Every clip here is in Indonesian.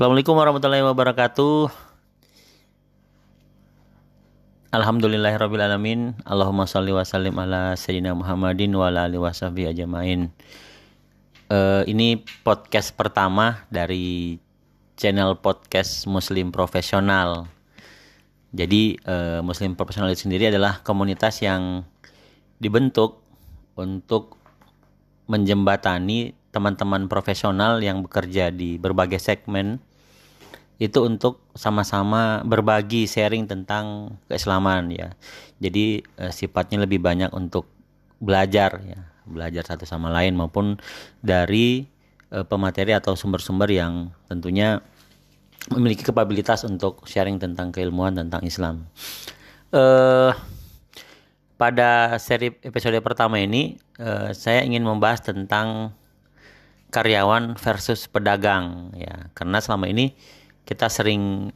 Assalamualaikum warahmatullahi wabarakatuh. Alhamdulillahirrabbilalamin Allahumma salli wa sallim ala Sayyidina Muhammadin wa ala alihi washabihi ajmain. Uh, Ini podcast pertama dari channel podcast Muslim Profesional. Jadi uh, Muslim Profesional itu sendiri adalah komunitas yang dibentuk untuk menjembatani teman-teman profesional yang bekerja di berbagai segmen itu untuk sama-sama berbagi sharing tentang keislaman ya. Jadi eh, sifatnya lebih banyak untuk belajar ya, belajar satu sama lain maupun dari eh, pemateri atau sumber-sumber yang tentunya memiliki kapabilitas untuk sharing tentang keilmuan tentang Islam. Eh pada seri episode pertama ini eh, saya ingin membahas tentang karyawan versus pedagang ya, karena selama ini kita sering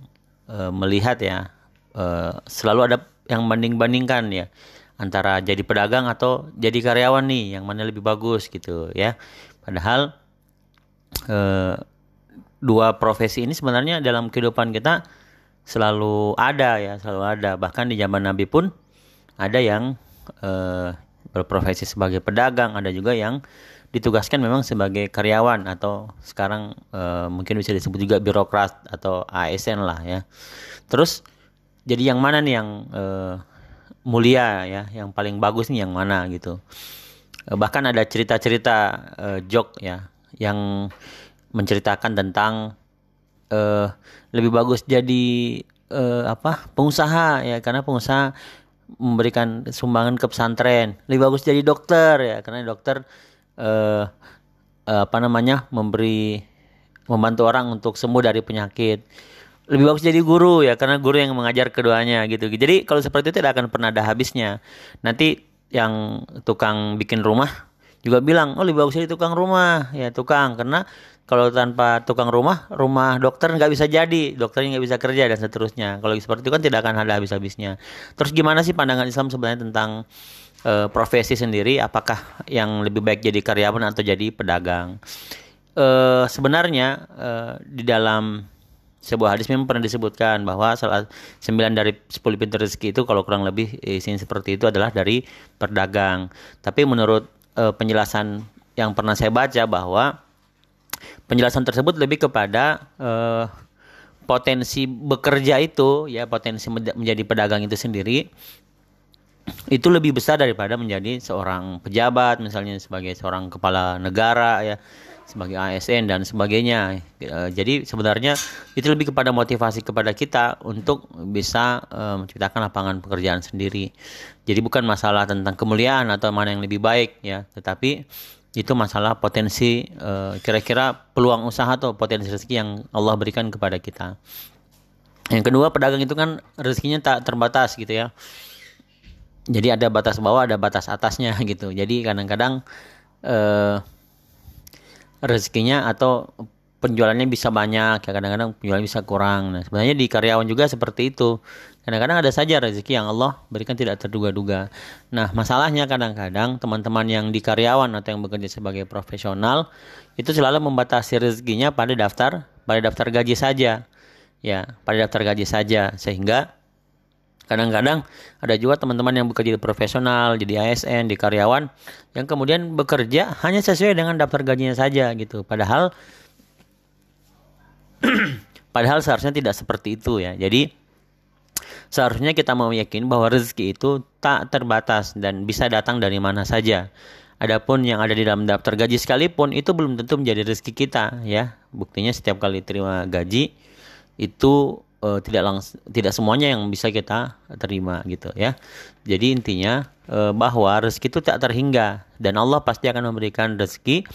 uh, melihat ya uh, selalu ada yang banding-bandingkan ya antara jadi pedagang atau jadi karyawan nih yang mana lebih bagus gitu ya. Padahal uh, dua profesi ini sebenarnya dalam kehidupan kita selalu ada ya selalu ada. Bahkan di zaman Nabi pun ada yang uh, berprofesi sebagai pedagang ada juga yang ditugaskan memang sebagai karyawan atau sekarang e, mungkin bisa disebut juga birokrat atau ASN lah ya. Terus jadi yang mana nih yang e, mulia ya, yang paling bagus nih yang mana gitu. E, bahkan ada cerita-cerita e, joke ya yang menceritakan tentang e, lebih bagus jadi e, apa pengusaha ya karena pengusaha memberikan sumbangan ke pesantren lebih bagus jadi dokter ya karena dokter uh, uh, apa namanya memberi membantu orang untuk sembuh dari penyakit. Lebih bagus jadi guru ya karena guru yang mengajar keduanya gitu. Jadi kalau seperti itu tidak akan pernah ada habisnya. Nanti yang tukang bikin rumah juga bilang oh lebih bagus jadi tukang rumah. Ya tukang. Karena kalau tanpa tukang rumah rumah dokter nggak bisa jadi. Dokternya nggak bisa kerja dan seterusnya. Kalau seperti itu kan tidak akan ada habis-habisnya. Terus gimana sih pandangan Islam sebenarnya tentang uh, profesi sendiri apakah yang lebih baik jadi karyawan atau jadi pedagang uh, sebenarnya uh, di dalam sebuah hadis memang pernah disebutkan bahwa salah sembilan dari sepuluh pintu rezeki itu kalau kurang lebih isinya seperti itu adalah dari pedagang. Tapi menurut uh, penjelasan yang pernah saya baca bahwa penjelasan tersebut lebih kepada uh, potensi bekerja itu ya potensi menjadi pedagang itu sendiri itu lebih besar daripada menjadi seorang pejabat misalnya sebagai seorang kepala negara ya sebagai ASN dan sebagainya. E, jadi sebenarnya itu lebih kepada motivasi kepada kita untuk bisa e, menciptakan lapangan pekerjaan sendiri. Jadi bukan masalah tentang kemuliaan atau mana yang lebih baik ya, tetapi itu masalah potensi e, kira-kira peluang usaha atau potensi rezeki yang Allah berikan kepada kita. Yang kedua pedagang itu kan rezekinya tak terbatas gitu ya jadi ada batas bawah ada batas atasnya gitu. Jadi kadang-kadang eh, rezekinya atau penjualannya bisa banyak ya kadang-kadang penjualan bisa kurang. Nah sebenarnya di karyawan juga seperti itu. Kadang-kadang ada saja rezeki yang Allah berikan tidak terduga-duga. Nah masalahnya kadang-kadang teman-teman yang di karyawan atau yang bekerja sebagai profesional itu selalu membatasi rezekinya pada daftar pada daftar gaji saja. Ya pada daftar gaji saja. Sehingga Kadang-kadang ada juga teman-teman yang bekerja di profesional, jadi ASN, di karyawan, yang kemudian bekerja hanya sesuai dengan daftar gajinya saja gitu. Padahal, padahal seharusnya tidak seperti itu ya. Jadi seharusnya kita mau yakin bahwa rezeki itu tak terbatas dan bisa datang dari mana saja. Adapun yang ada di dalam daftar gaji sekalipun itu belum tentu menjadi rezeki kita ya. Buktinya setiap kali terima gaji itu uh, tidak langsung tidak semuanya yang bisa kita terima gitu ya. Jadi intinya uh, bahwa rezeki itu tak terhingga dan Allah pasti akan memberikan rezeki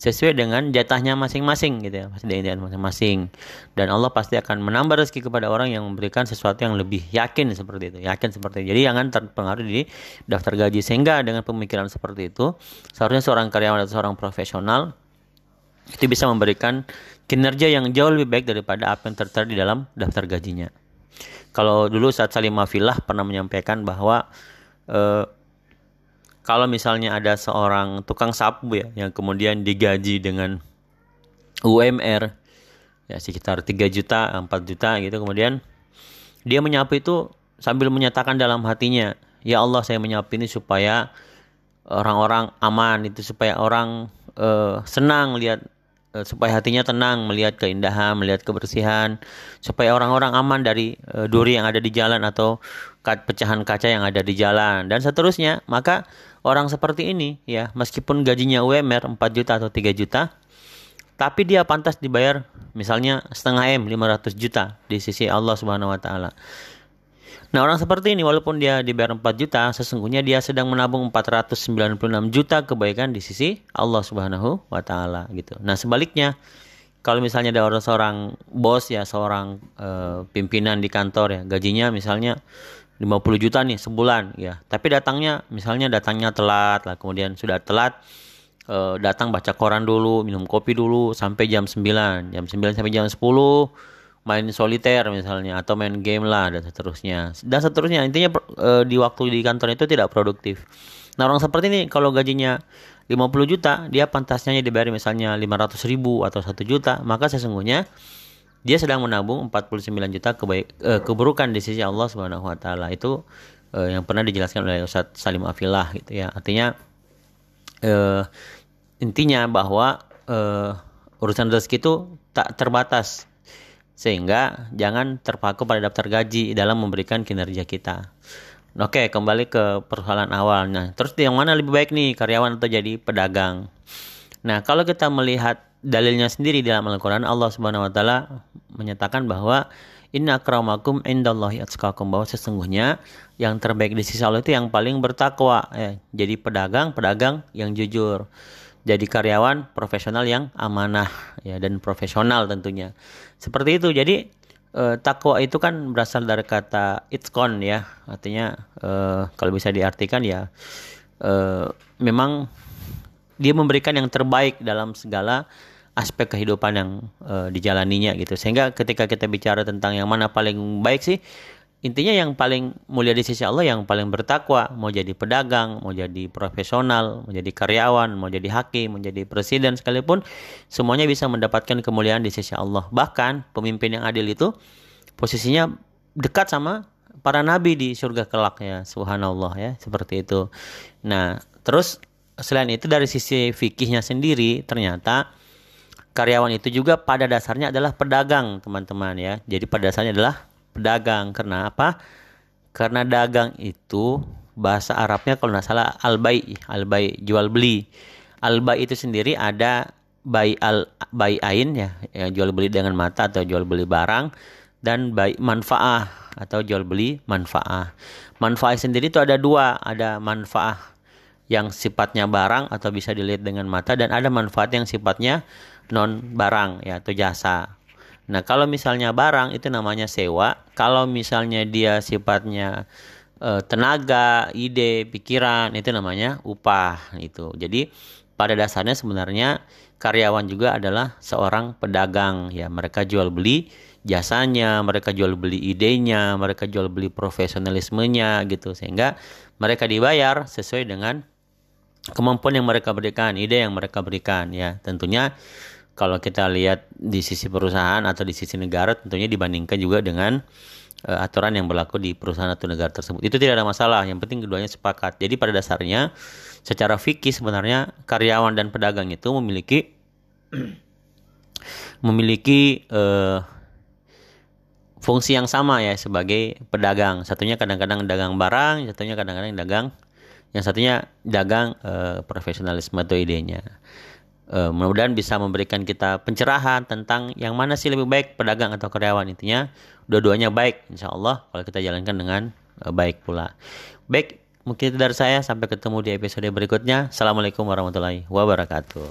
sesuai dengan jatahnya masing-masing gitu ya dengan masing-masing. Dan Allah pasti akan menambah rezeki kepada orang yang memberikan sesuatu yang lebih yakin seperti itu yakin seperti itu. Jadi jangan terpengaruh di daftar gaji. Sehingga dengan pemikiran seperti itu seharusnya seorang karyawan atau seorang profesional itu bisa memberikan kinerja yang jauh lebih baik daripada apa yang tertera di dalam daftar gajinya. Kalau dulu saat Salim Mafilah pernah menyampaikan bahwa eh, kalau misalnya ada seorang tukang sapu ya yang kemudian digaji dengan UMR ya sekitar 3 juta 4 juta gitu kemudian dia menyapu itu sambil menyatakan dalam hatinya ya Allah saya menyapu ini supaya orang-orang aman itu supaya orang uh, senang lihat supaya hatinya tenang melihat keindahan melihat kebersihan supaya orang-orang aman dari uh, duri yang ada di jalan atau pecahan kaca yang ada di jalan dan seterusnya maka orang seperti ini ya meskipun gajinya UMR 4 juta atau 3 juta tapi dia pantas dibayar misalnya setengah M 500 juta di sisi Allah Subhanahu wa taala. Nah, orang seperti ini walaupun dia dibayar 4 juta, sesungguhnya dia sedang menabung 496 juta kebaikan di sisi Allah Subhanahu wa taala gitu. Nah, sebaliknya kalau misalnya ada orang seorang bos ya, seorang uh, pimpinan di kantor ya, gajinya misalnya 50 juta nih sebulan ya. Tapi datangnya misalnya datangnya telat lah, kemudian sudah telat uh, datang baca koran dulu, minum kopi dulu sampai jam 9. Jam 9 sampai jam 10 main soliter misalnya atau main game lah dan seterusnya. Dan seterusnya intinya uh, di waktu di kantor itu tidak produktif. Nah, orang seperti ini kalau gajinya 50 juta, dia pantasnya dibayar misalnya 500 ribu atau 1 juta, maka sesungguhnya dia sedang menabung 49 juta kebaik, uh, keburukan di sisi Allah Subhanahu wa taala. Itu uh, yang pernah dijelaskan oleh Ustaz Salim Afilah gitu ya. Artinya uh, intinya bahwa uh, urusan rezeki itu tak terbatas sehingga jangan terpaku pada daftar gaji dalam memberikan kinerja kita. Oke, kembali ke persoalan awalnya. Terus yang mana lebih baik nih, karyawan atau jadi pedagang? Nah, kalau kita melihat dalilnya sendiri dalam Al-Qur'an, Allah Subhanahu wa taala menyatakan bahwa Inna akramakum indallahi atqakum bahwa sesungguhnya yang terbaik di sisi Allah itu yang paling bertakwa. Ya, jadi pedagang, pedagang yang jujur jadi karyawan profesional yang amanah ya dan profesional tentunya. Seperti itu. Jadi e, takwa itu kan berasal dari kata itqon ya. Artinya e, kalau bisa diartikan ya e, memang dia memberikan yang terbaik dalam segala aspek kehidupan yang e, dijalaninya gitu. Sehingga ketika kita bicara tentang yang mana paling baik sih intinya yang paling mulia di sisi Allah yang paling bertakwa mau jadi pedagang mau jadi profesional mau jadi karyawan mau jadi hakim mau jadi presiden sekalipun semuanya bisa mendapatkan kemuliaan di sisi Allah. Bahkan pemimpin yang adil itu posisinya dekat sama para nabi di surga kelak ya subhanallah ya seperti itu. Nah terus selain itu dari sisi fikihnya sendiri ternyata karyawan itu juga pada dasarnya adalah pedagang teman-teman ya. Jadi pada dasarnya adalah pedagang. Karena apa? Karena dagang itu bahasa Arabnya kalau nggak salah al-bai, al-bai jual beli. Al-bai itu sendiri ada bai al bai ain ya, ya jual beli dengan mata atau jual beli barang dan bai manfaah atau jual beli manfaah. Manfaat sendiri itu ada dua, ada manfaat yang sifatnya barang atau bisa dilihat dengan mata dan ada manfaat yang sifatnya non barang ya atau jasa. Nah, kalau misalnya barang itu namanya sewa, kalau misalnya dia sifatnya e, tenaga, ide, pikiran itu namanya upah itu. Jadi pada dasarnya sebenarnya karyawan juga adalah seorang pedagang ya. Mereka jual beli jasanya, mereka jual beli idenya, mereka jual beli profesionalismenya gitu sehingga mereka dibayar sesuai dengan kemampuan yang mereka berikan, ide yang mereka berikan ya. Tentunya kalau kita lihat di sisi perusahaan atau di sisi negara tentunya dibandingkan juga dengan uh, aturan yang berlaku di perusahaan atau negara tersebut. Itu tidak ada masalah, yang penting keduanya sepakat. Jadi pada dasarnya secara fikih sebenarnya karyawan dan pedagang itu memiliki memiliki uh, fungsi yang sama ya sebagai pedagang. Satunya kadang-kadang dagang barang, satunya kadang-kadang dagang yang satunya dagang uh, profesionalisme atau idenya. Uh, mudah-mudahan bisa memberikan kita pencerahan tentang yang mana sih lebih baik pedagang atau karyawan. Intinya dua-duanya baik insya Allah kalau kita jalankan dengan uh, baik pula. Baik mungkin itu dari saya. Sampai ketemu di episode berikutnya. Assalamualaikum warahmatullahi wabarakatuh